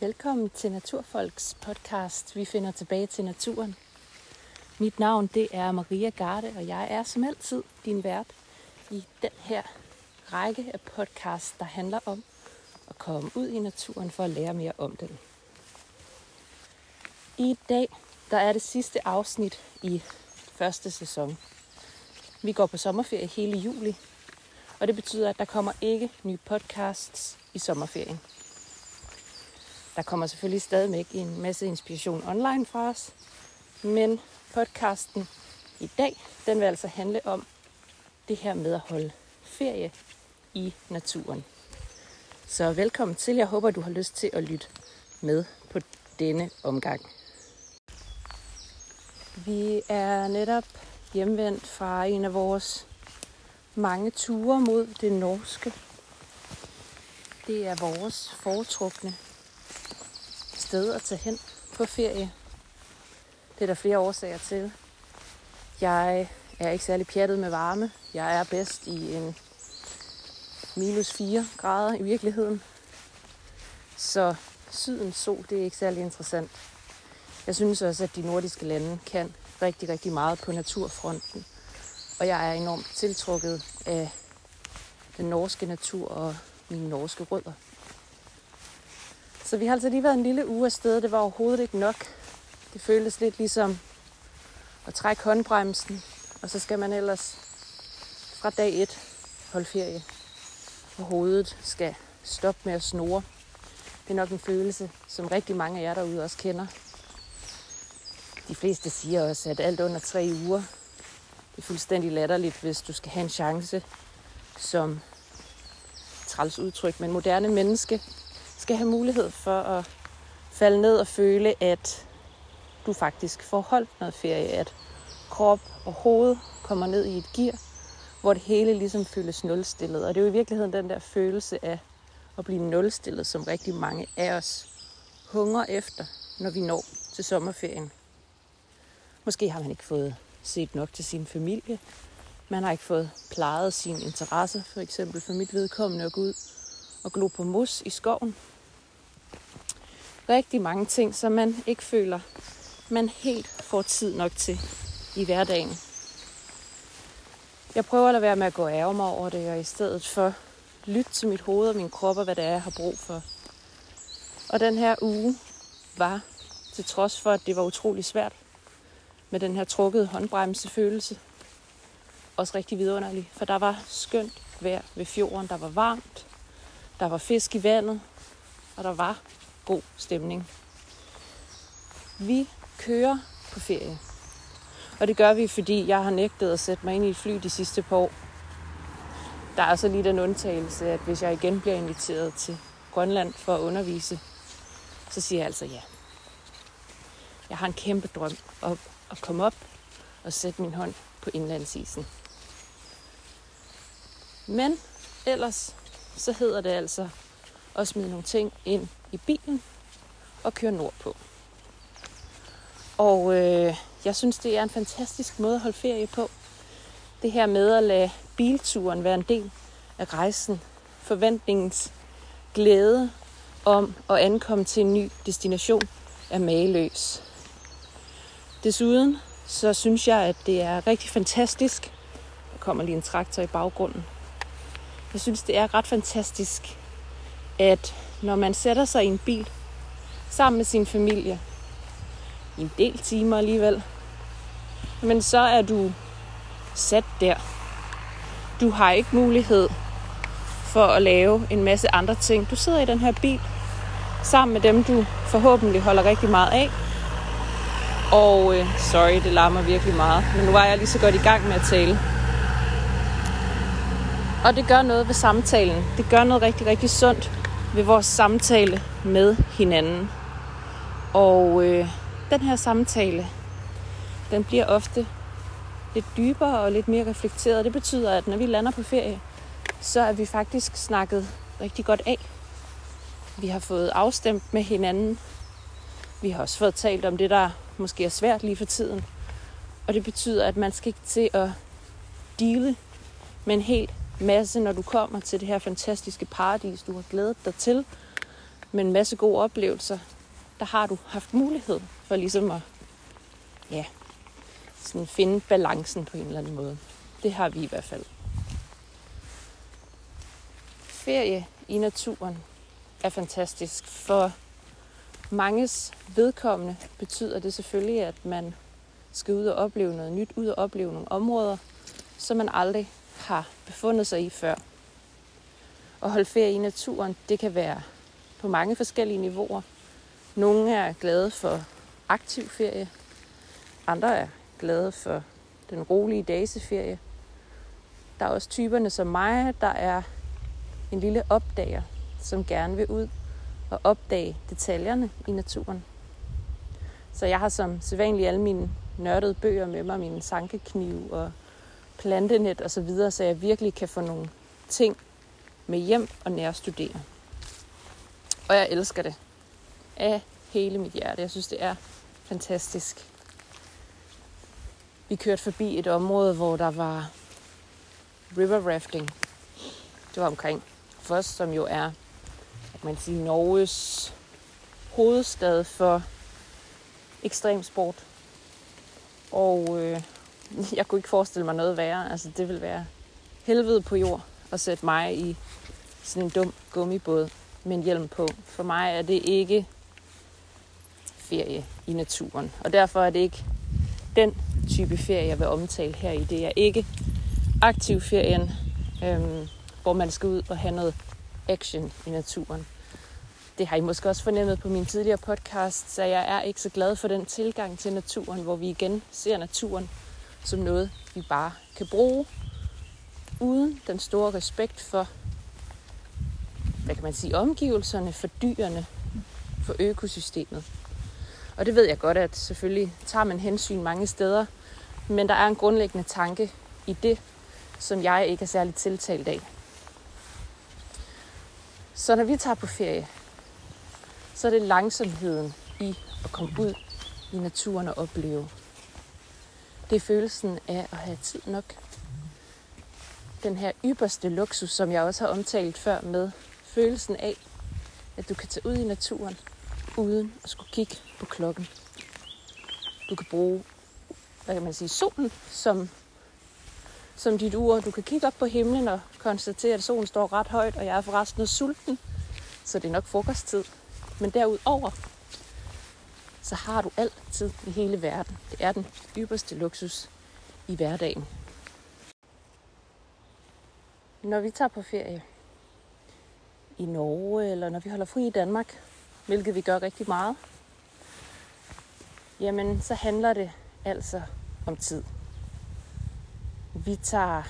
Velkommen til Naturfolks podcast. Vi finder tilbage til naturen. Mit navn det er Maria Garde, og jeg er som altid din vært i den her række af podcasts, der handler om at komme ud i naturen for at lære mere om den. I dag der er det sidste afsnit i første sæson. Vi går på sommerferie hele juli, og det betyder, at der kommer ikke nye podcasts i sommerferien. Der kommer selvfølgelig stadigvæk en masse inspiration online fra os, men podcasten i dag, den vil altså handle om det her med at holde ferie i naturen. Så velkommen til. Jeg håber, du har lyst til at lytte med på denne omgang. Vi er netop hjemvendt fra en af vores mange ture mod det norske. Det er vores foretrukne sted at tage hen på ferie. Det er der flere årsager til. Jeg er ikke særlig pjattet med varme. Jeg er bedst i en minus 4 grader i virkeligheden. Så sydens sol, det er ikke særlig interessant. Jeg synes også, at de nordiske lande kan rigtig, rigtig meget på naturfronten. Og jeg er enormt tiltrukket af den norske natur og mine norske rødder. Så vi har altså lige været en lille uge afsted. Det var overhovedet ikke nok. Det føltes lidt ligesom at trække håndbremsen, og så skal man ellers fra dag 1 holde ferie. Og hovedet skal stoppe med at snore. Det er nok en følelse, som rigtig mange af jer derude også kender. De fleste siger også, at alt under tre uger, det er fuldstændig latterligt, hvis du skal have en chance som træls udtryk, men moderne menneske skal have mulighed for at falde ned og føle, at du faktisk får holdt noget ferie, at krop og hoved kommer ned i et gear, hvor det hele ligesom føles nulstillet. Og det er jo i virkeligheden den der følelse af at blive nulstillet, som rigtig mange af os hunger efter, når vi når til sommerferien. Måske har man ikke fået set nok til sin familie. Man har ikke fået plejet sine interesser, for eksempel for mit vedkommende at gå ud og glo på mos i skoven. Rigtig mange ting, som man ikke føler, man helt får tid nok til i hverdagen. Jeg prøver at lade være med at gå ærger mig over det, og i stedet for lytte til mit hoved og min krop og hvad det er, jeg har brug for. Og den her uge var, til trods for, at det var utrolig svært med den her trukkede håndbremsefølelse, også rigtig vidunderlig, for der var skønt vejr ved fjorden, der var varmt, der var fisk i vandet, og der var god stemning. Vi kører på ferie. Og det gør vi, fordi jeg har nægtet at sætte mig ind i et fly de sidste par år. Der er så lige den undtagelse, at hvis jeg igen bliver inviteret til Grønland for at undervise, så siger jeg altså ja. Jeg har en kæmpe drøm om at komme op og sætte min hånd på indlandsisen. Men ellers så hedder det altså at smide nogle ting ind i bilen og køre nordpå. Og øh, jeg synes, det er en fantastisk måde at holde ferie på. Det her med at lade bilturen være en del af rejsen. Forventningens glæde om at ankomme til en ny destination er mageløs. Desuden så synes jeg, at det er rigtig fantastisk. Der kommer lige en traktor i baggrunden. Jeg synes, det er ret fantastisk, at når man sætter sig i en bil sammen med sin familie, i en del timer alligevel, men så er du sat der. Du har ikke mulighed for at lave en masse andre ting. Du sidder i den her bil sammen med dem, du forhåbentlig holder rigtig meget af. Og øh, sorry, det larmer virkelig meget, men nu var jeg lige så godt i gang med at tale. Og det gør noget ved samtalen. Det gør noget rigtig, rigtig sundt ved vores samtale med hinanden. Og øh, den her samtale, den bliver ofte lidt dybere og lidt mere reflekteret. Det betyder, at når vi lander på ferie, så er vi faktisk snakket rigtig godt af. Vi har fået afstemt med hinanden. Vi har også fået talt om det, der måske er svært lige for tiden. Og det betyder, at man skal ikke til at dele med en hel masse, når du kommer til det her fantastiske paradis, du har glædet dig til. med en masse gode oplevelser, der har du haft mulighed for ligesom at ja, sådan finde balancen på en eller anden måde. Det har vi i hvert fald. Ferie i naturen er fantastisk. For manges vedkommende betyder det selvfølgelig, at man skal ud og opleve noget nyt, ud og opleve nogle områder, som man aldrig har befundet sig i før. At holde ferie i naturen, det kan være på mange forskellige niveauer. Nogle er glade for aktiv ferie, andre er glade for den rolige dageseferie. Der er også typerne som mig, der er en lille opdager, som gerne vil ud og opdage detaljerne i naturen. Så jeg har som sædvanligt alle mine nørdede bøger med mig, min sankekniv og plantenet og så videre, så jeg virkelig kan få nogle ting med hjem og nærstudere. Og jeg elsker det af hele mit hjerte. Jeg synes, det er fantastisk. Vi kørte forbi et område, hvor der var river rafting. Det var omkring Foss, som jo er at man siger, Norges hovedstad for ekstremsport. Og øh, jeg kunne ikke forestille mig noget værre. Altså, det vil være helvede på jord at sætte mig i sådan en dum gummibåd med en hjelm på. For mig er det ikke ferie i naturen. Og derfor er det ikke den type ferie, jeg vil omtale her i. Det er ikke aktiv ferien, øhm, hvor man skal ud og have noget action i naturen. Det har I måske også fornemmet på min tidligere podcast, så jeg er ikke så glad for den tilgang til naturen, hvor vi igen ser naturen som noget, vi bare kan bruge, uden den store respekt for, hvad kan man sige, omgivelserne, for dyrene, for økosystemet. Og det ved jeg godt, at selvfølgelig tager man hensyn mange steder, men der er en grundlæggende tanke i det, som jeg ikke er særligt tiltalt af. Så når vi tager på ferie, så er det langsomheden i at komme ud i naturen og opleve. Det er følelsen af at have tid nok. Den her ypperste luksus, som jeg også har omtalt før med følelsen af, at du kan tage ud i naturen uden at skulle kigge på klokken. Du kan bruge, hvad kan man sige, solen som, som dit ur. Du kan kigge op på himlen og konstatere, at solen står ret højt, og jeg er forresten sulten, så det er nok frokosttid. Men derudover, så har du altid i hele verden. Det er den ypperste luksus i hverdagen. Når vi tager på ferie i Norge, eller når vi holder fri i Danmark, hvilket vi gør rigtig meget, jamen så handler det altså om tid. Vi tager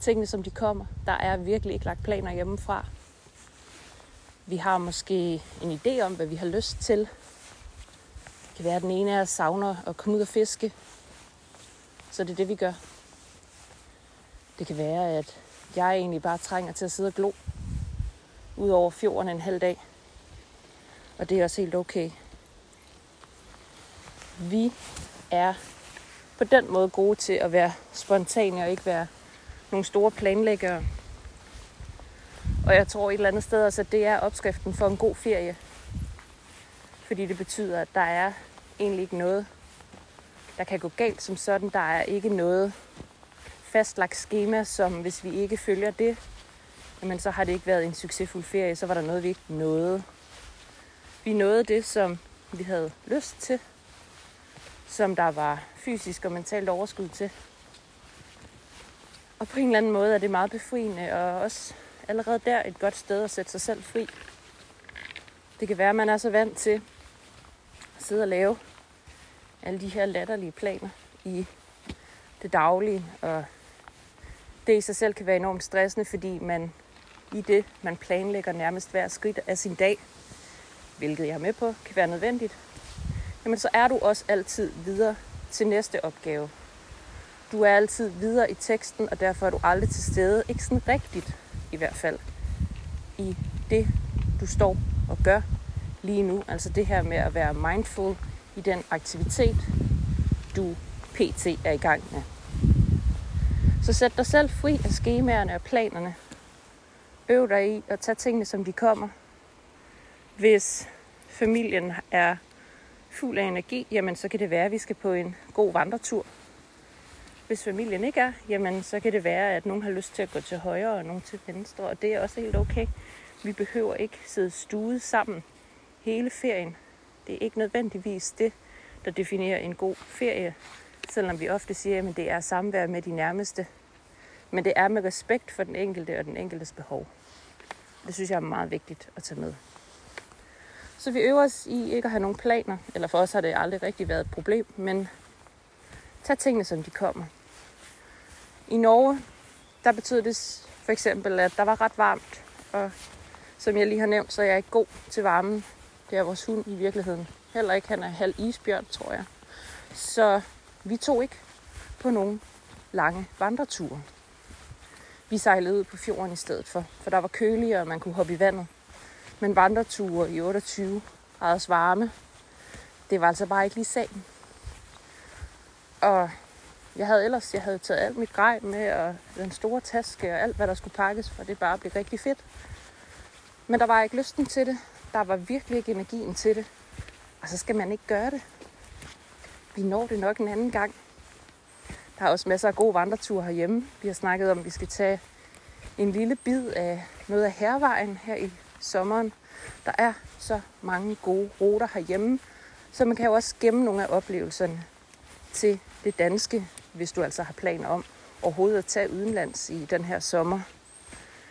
tingene, som de kommer. Der er virkelig ikke lagt planer hjemmefra. Vi har måske en idé om, hvad vi har lyst til. Det kan være, at den ene af os savner at komme ud og fiske. Så det er det, vi gør. Det kan være, at jeg egentlig bare trænger til at sidde og glo ud over fjorden en halv dag. Og det er også helt okay. Vi er på den måde gode til at være spontane og ikke være nogle store planlæggere. Og jeg tror et eller andet sted også, at det er opskriften for en god ferie. Fordi det betyder, at der er egentlig ikke noget, der kan gå galt som sådan. Der er ikke noget fastlagt schema, som hvis vi ikke følger det, jamen så har det ikke været en succesfuld ferie. Så var der noget, vi ikke nåede. Vi nåede det, som vi havde lyst til. Som der var fysisk og mentalt overskud til. Og på en eller anden måde er det meget befriende og også allerede der et godt sted at sætte sig selv fri. Det kan være, at man er så vant til sidde og lave alle de her latterlige planer i det daglige, og det i sig selv kan være enormt stressende, fordi man i det, man planlægger nærmest hver skridt af sin dag, hvilket jeg er med på, kan være nødvendigt, jamen så er du også altid videre til næste opgave. Du er altid videre i teksten, og derfor er du aldrig til stede. Ikke sådan rigtigt i hvert fald i det, du står og gør lige nu. Altså det her med at være mindful i den aktivitet, du pt. er i gang med. Så sæt dig selv fri af skemaerne og planerne. Øv dig i at tage tingene, som de kommer. Hvis familien er fuld af energi, jamen så kan det være, at vi skal på en god vandretur. Hvis familien ikke er, jamen så kan det være, at nogen har lyst til at gå til højre og nogen til venstre, og det er også helt okay. Vi behøver ikke sidde stuet sammen hele ferien. Det er ikke nødvendigvis det, der definerer en god ferie, selvom vi ofte siger, at det er samvær med de nærmeste. Men det er med respekt for den enkelte og den enkeltes behov. Det synes jeg er meget vigtigt at tage med. Så vi øver os i ikke at have nogen planer, eller for os har det aldrig rigtig været et problem, men tag tingene, som de kommer. I Norge, der betød det for eksempel, at der var ret varmt, og som jeg lige har nævnt, så er jeg ikke god til varmen. Det er vores hund i virkeligheden. Heller ikke, han er halv isbjørn, tror jeg. Så vi tog ikke på nogen lange vandreture. Vi sejlede ud på fjorden i stedet for, for der var køligere, og man kunne hoppe i vandet. Men vandreture i 28 graders varme, det var altså bare ikke lige sagen. Og jeg havde ellers jeg havde taget alt mit grej med, og den store taske og alt, hvad der skulle pakkes, for det bare blev rigtig fedt. Men der var ikke lysten til det. Der var virkelig ikke energien til det. Og så skal man ikke gøre det. Vi når det nok en anden gang. Der er også masser af gode vandreture herhjemme. Vi har snakket om, at vi skal tage en lille bid af noget af hervejen her i sommeren. Der er så mange gode ruter herhjemme, så man kan jo også gemme nogle af oplevelserne til det danske, hvis du altså har planer om overhovedet at tage udenlands i den her sommer.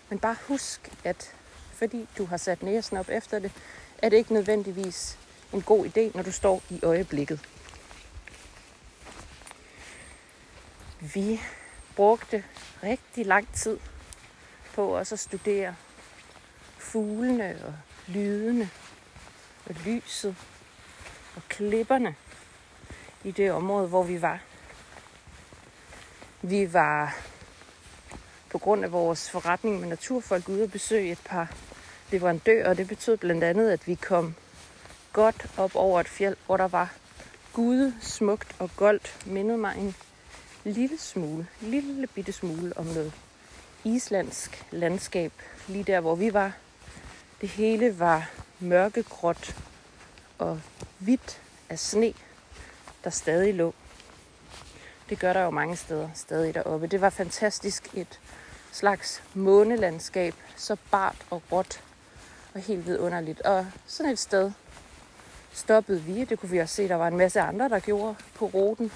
Men bare husk, at fordi du har sat næsen op efter det, er det ikke nødvendigvis en god idé, når du står i øjeblikket. Vi brugte rigtig lang tid på også at studere fuglene og lydene og lyset og klipperne i det område, hvor vi var. Vi var på grund af vores forretning med naturfolk ude og besøge et par leverandør, og det betød blandt andet, at vi kom godt op over et fjeld, hvor der var gude, smukt og goldt, mindede mig en lille smule, lille bitte smule om noget islandsk landskab, lige der hvor vi var. Det hele var mørkegråt og hvidt af sne, der stadig lå. Det gør der jo mange steder stadig deroppe. Det var fantastisk et slags månelandskab, så bart og råt var helt vidunderligt. Og sådan et sted stoppede vi. Det kunne vi også se, der var en masse andre, der gjorde på ruten.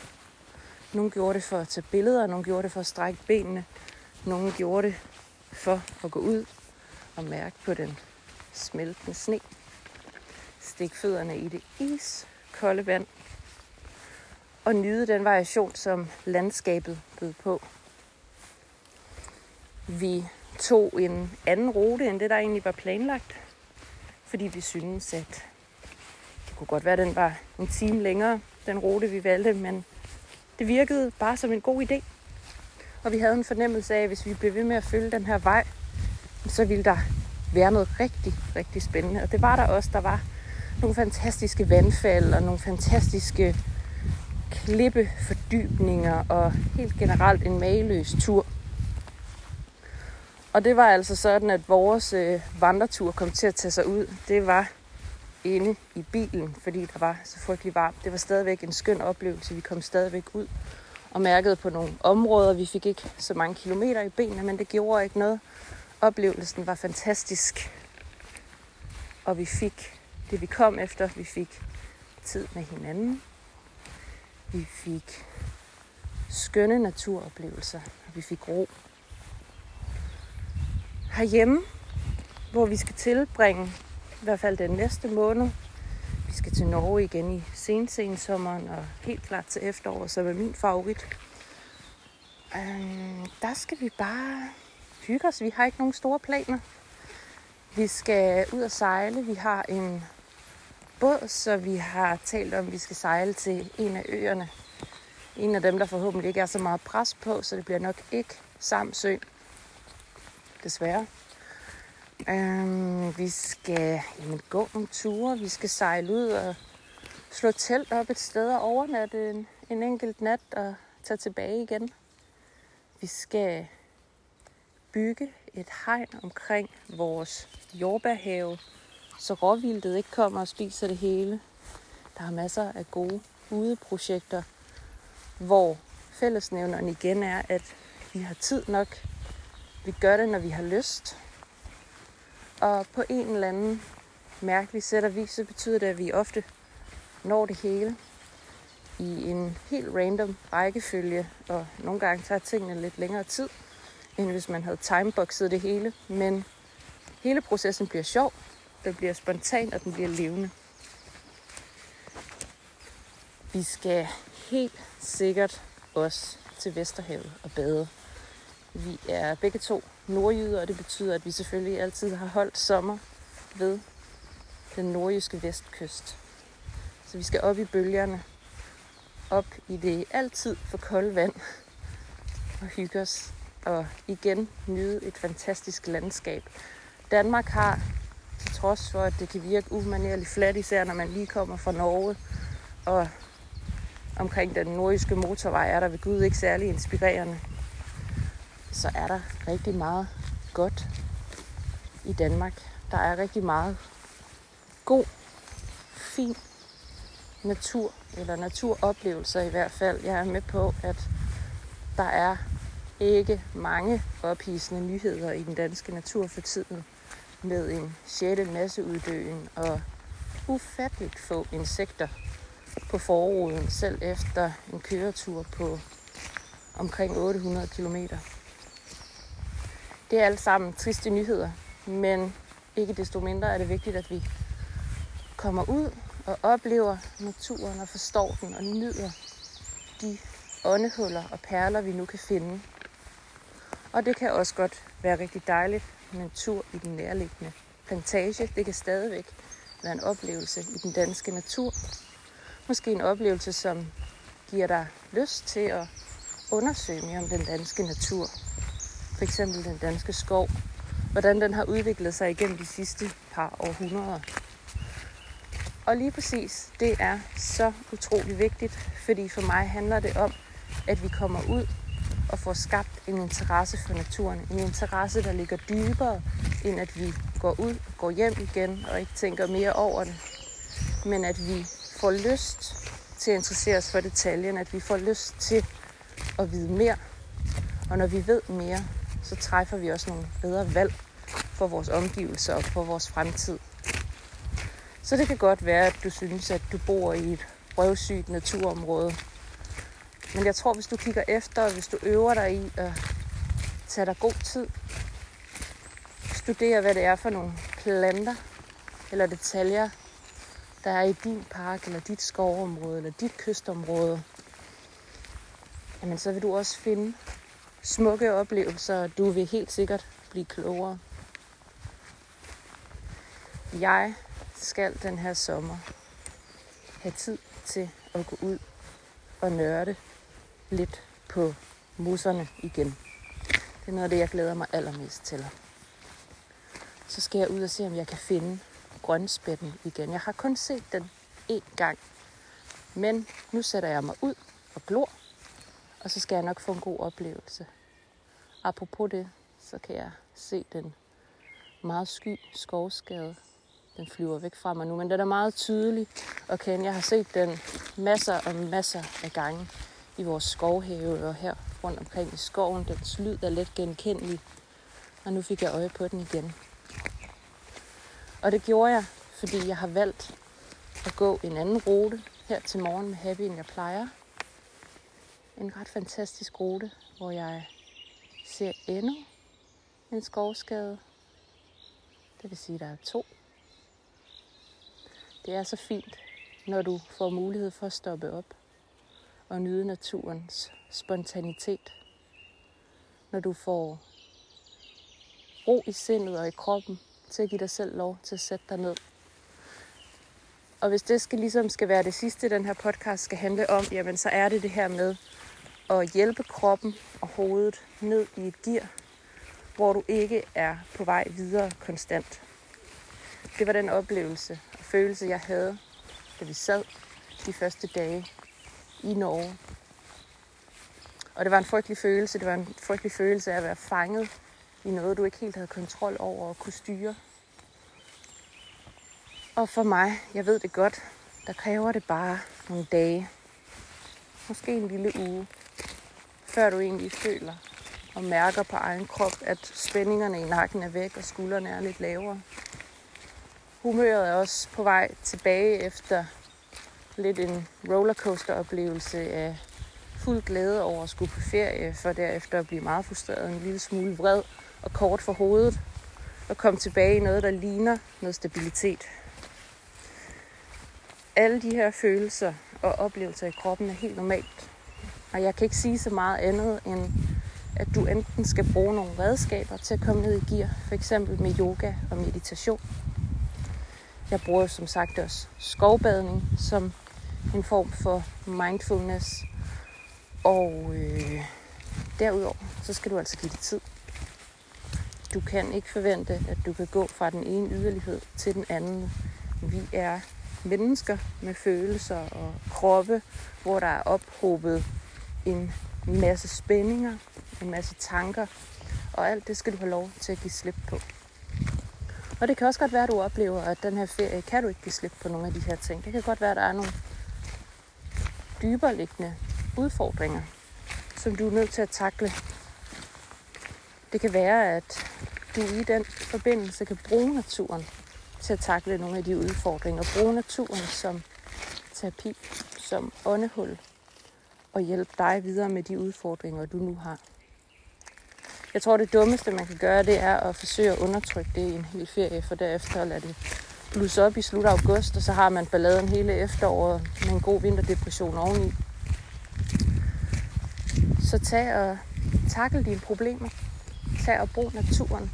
Nogle gjorde det for at tage billeder, nogle gjorde det for at strække benene, nogle gjorde det for at gå ud og mærke på den smeltende sne. Stik fødderne i det iskolde vand og nyde den variation, som landskabet bød på. Vi tog en anden rute, end det der egentlig var planlagt, fordi vi synes, at det kunne godt være, at den var en time længere, den rute vi valgte, men det virkede bare som en god idé. Og vi havde en fornemmelse af, at hvis vi blev ved med at følge den her vej, så ville der være noget rigtig, rigtig spændende. Og det var der også. Der var nogle fantastiske vandfald og nogle fantastiske klippefordybninger og helt generelt en mageløs tur. Og det var altså sådan, at vores øh, vandretur kom til at tage sig ud. Det var inde i bilen, fordi der var så frygtelig varmt. Det var stadigvæk en skøn oplevelse. Vi kom stadigvæk ud og mærkede på nogle områder. Vi fik ikke så mange kilometer i benene, men det gjorde ikke noget. Oplevelsen var fantastisk. Og vi fik det, vi kom efter. Vi fik tid med hinanden. Vi fik skønne naturoplevelser. Vi fik ro. Herhjemme, hvor vi skal tilbringe i hvert fald den næste måned. Vi skal til Norge igen i sensensommeren og helt klart til efteråret, som er min favorit. Øhm, der skal vi bare hygge os. Vi har ikke nogen store planer. Vi skal ud og sejle. Vi har en båd, så vi har talt om, at vi skal sejle til en af øerne. En af dem, der forhåbentlig ikke er så meget pres på, så det bliver nok ikke Samsø. Desværre. Øhm, vi skal jamen, gå en tur, Vi skal sejle ud og slå telt op et sted og overnatte en, en enkelt nat og tage tilbage igen. Vi skal bygge et hegn omkring vores jordbærhave så råvildtet ikke kommer og spiser det hele. Der er masser af gode udeprojekter, hvor fællesnævneren igen er, at vi har tid nok. Vi gør det, når vi har lyst. Og på en eller anden mærkelig sæt og vis, så betyder det, at vi ofte når det hele i en helt random rækkefølge, og nogle gange tager tingene lidt længere tid, end hvis man havde timeboxet det hele. Men hele processen bliver sjov, den bliver spontan, og den bliver levende. Vi skal helt sikkert også til Vesterhavet og bade. Vi er begge to nordjyder, og det betyder, at vi selvfølgelig altid har holdt sommer ved den nordjyske vestkyst. Så vi skal op i bølgerne, op i det altid for kolde vand og hygge os og igen nyde et fantastisk landskab. Danmark har, til trods for at det kan virke umanerligt fladt, især når man lige kommer fra Norge, og omkring den nordiske motorvej er der ved Gud ikke særlig inspirerende, så er der rigtig meget godt i Danmark. Der er rigtig meget god, fin natur, eller naturoplevelser i hvert fald. Jeg er med på, at der er ikke mange ophidsende nyheder i den danske natur for tiden, med en sjette masseuddøen og ufatteligt få insekter på forruden, selv efter en køretur på omkring 800 km. Det er alt sammen triste nyheder, men ikke desto mindre er det vigtigt, at vi kommer ud og oplever naturen og forstår den og nyder de åndehuller og perler, vi nu kan finde. Og det kan også godt være rigtig dejligt med en tur i den nærliggende plantage. Det kan stadigvæk være en oplevelse i den danske natur. Måske en oplevelse, som giver dig lyst til at undersøge mere om den danske natur. For eksempel den danske skov. Hvordan den har udviklet sig igennem de sidste par århundreder. Og lige præcis, det er så utrolig vigtigt, fordi for mig handler det om, at vi kommer ud og får skabt en interesse for naturen. En interesse, der ligger dybere, end at vi går ud og går hjem igen og ikke tænker mere over det. Men at vi får lyst til at interessere os for detaljen, at vi får lyst til at vide mere. Og når vi ved mere, så træffer vi også nogle bedre valg for vores omgivelser og for vores fremtid. Så det kan godt være, at du synes, at du bor i et røvsygt naturområde. Men jeg tror, hvis du kigger efter, og hvis du øver dig i at tage dig god tid, studere, hvad det er for nogle planter eller detaljer, der er i din park, eller dit skovområde, eller dit kystområde, jamen så vil du også finde smukke oplevelser, og du vil helt sikkert blive klogere. Jeg skal den her sommer have tid til at gå ud og nørde lidt på musserne igen. Det er noget af det, jeg glæder mig allermest til. Så skal jeg ud og se, om jeg kan finde grønspætten igen. Jeg har kun set den én gang. Men nu sætter jeg mig ud og glor, og så skal jeg nok få en god oplevelse. Apropos det, så kan jeg se den meget sky skovskade den flyver væk fra mig nu, men den er meget tydelig og kan. Jeg har set den masser og masser af gange i vores skovhave og her rundt omkring i skoven. Dens lyd er let genkendelig, og nu fik jeg øje på den igen. Og det gjorde jeg, fordi jeg har valgt at gå en anden rute her til morgen med Happy, end jeg plejer. En ret fantastisk rute, hvor jeg ser endnu en skovskade. Det vil sige, at der er to det er så fint, når du får mulighed for at stoppe op og nyde naturens spontanitet. Når du får ro i sindet og i kroppen til at give dig selv lov til at sætte dig ned. Og hvis det skal, ligesom skal være det sidste, den her podcast skal handle om, jamen så er det det her med at hjælpe kroppen og hovedet ned i et gear, hvor du ikke er på vej videre konstant. Det var den oplevelse, og følelse, jeg havde, da vi sad de første dage i Norge. Og det var en frygtelig følelse. Det var en frygtelig følelse af at være fanget i noget, du ikke helt havde kontrol over og kunne styre. Og for mig, jeg ved det godt, der kræver det bare nogle dage. Måske en lille uge, før du egentlig føler og mærker på egen krop, at spændingerne i nakken er væk, og skuldrene er lidt lavere. Humøret er også på vej tilbage efter lidt en rollercoaster-oplevelse af fuld glæde over at skulle på ferie, for derefter at blive meget frustreret, en lille smule vred og kort for hovedet, og komme tilbage i noget, der ligner noget stabilitet. Alle de her følelser og oplevelser i kroppen er helt normalt. Og jeg kan ikke sige så meget andet end, at du enten skal bruge nogle redskaber til at komme ned i gear, for eksempel med yoga og meditation. Jeg bruger som sagt også skovbadning som en form for mindfulness. Og øh, derudover, så skal du altså give det tid. Du kan ikke forvente, at du kan gå fra den ene yderlighed til den anden. Vi er mennesker med følelser og kroppe, hvor der er ophobet en masse spændinger, en masse tanker, og alt det skal du have lov til at give slip på. Og det kan også godt være, at du oplever, at den her ferie kan du ikke give slip på nogle af de her ting. Det kan godt være, at der er nogle dybere liggende udfordringer, som du er nødt til at takle. Det kan være, at du i den forbindelse kan bruge naturen til at takle nogle af de udfordringer. Bruge naturen som terapi, som åndehul og hjælpe dig videre med de udfordringer, du nu har. Jeg tror, det dummeste, man kan gøre, det er at forsøge at undertrykke det i en hel ferie, for derefter at lade det blusse op i slut af august, og så har man balladen hele efteråret med en god vinterdepression oveni. Så tag og takle dine problemer. Tag og brug naturen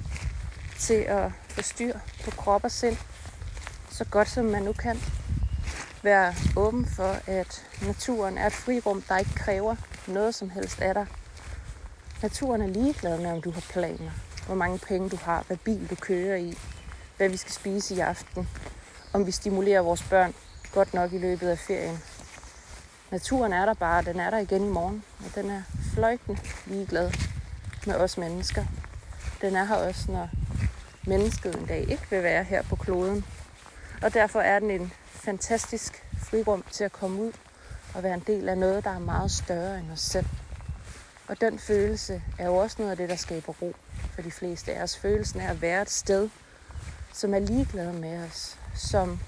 til at få styr på krop og sind så godt som man nu kan være åben for, at naturen er et frirum, der ikke kræver noget som helst af dig. Naturen er ligeglad med, om du har planer, hvor mange penge du har, hvad bil du kører i, hvad vi skal spise i aften, om vi stimulerer vores børn godt nok i løbet af ferien. Naturen er der bare, den er der igen i morgen, og den er fløjtende ligeglad med os mennesker. Den er her også, når mennesket en dag ikke vil være her på kloden. Og derfor er den en fantastisk frirum til at komme ud og være en del af noget, der er meget større end os selv. Og den følelse er jo også noget af det, der skaber ro for de fleste af os. Følelsen af at være et sted, som er ligeglad med os, som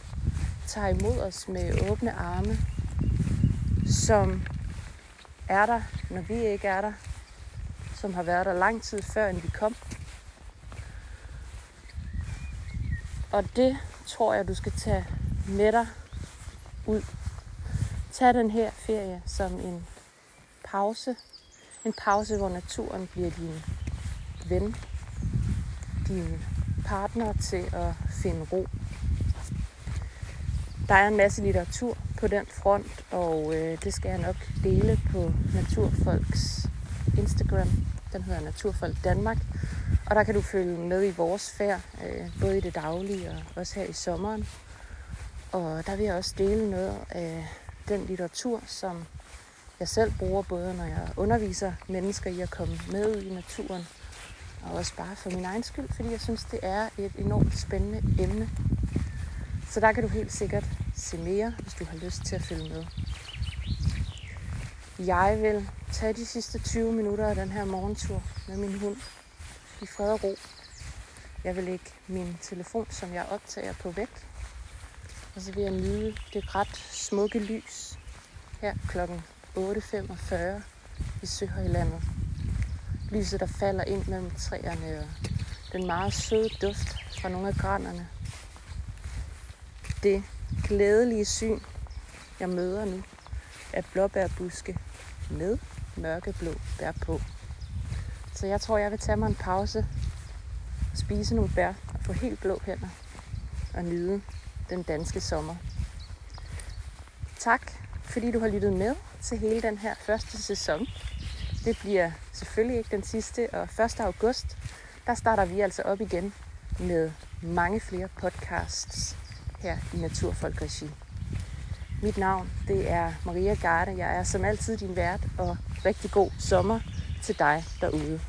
tager imod os med åbne arme, som er der, når vi ikke er der, som har været der lang tid før, end vi kom. Og det tror jeg, du skal tage med dig ud. Tag den her ferie som en pause. En pause, hvor naturen bliver din ven, din partner til at finde ro. Der er en masse litteratur på den front, og øh, det skal jeg nok dele på Naturfolks Instagram. Den hedder Naturfolk Danmark. Og der kan du følge med i vores færd, øh, både i det daglige og også her i sommeren. Og der vil jeg også dele noget af den litteratur, som jeg selv bruger, både når jeg underviser mennesker i at komme med ud i naturen, og også bare for min egen skyld, fordi jeg synes, det er et enormt spændende emne. Så der kan du helt sikkert se mere, hvis du har lyst til at følge med. Jeg vil tage de sidste 20 minutter af den her morgentur med min hund i fred og ro. Jeg vil lægge min telefon, som jeg optager på vægt, og så vil jeg nyde det ret smukke lys her klokken 8.45 i Søhøjlandet. Lyset, der falder ind mellem træerne og den meget søde duft fra nogle af granerne. Det glædelige syn, jeg møder nu, er blåbærbuske med mørkeblå bær på. Så jeg tror, jeg vil tage mig en pause, spise nogle bær og få helt blå hænder og nyde den danske sommer. Tak, fordi du har lyttet med til hele den her første sæson. Det bliver selvfølgelig ikke den sidste, og 1. august, der starter vi altså op igen med mange flere podcasts her i Naturfolkregi. Mit navn, det er Maria Garde. Jeg er som altid din vært, og rigtig god sommer til dig derude.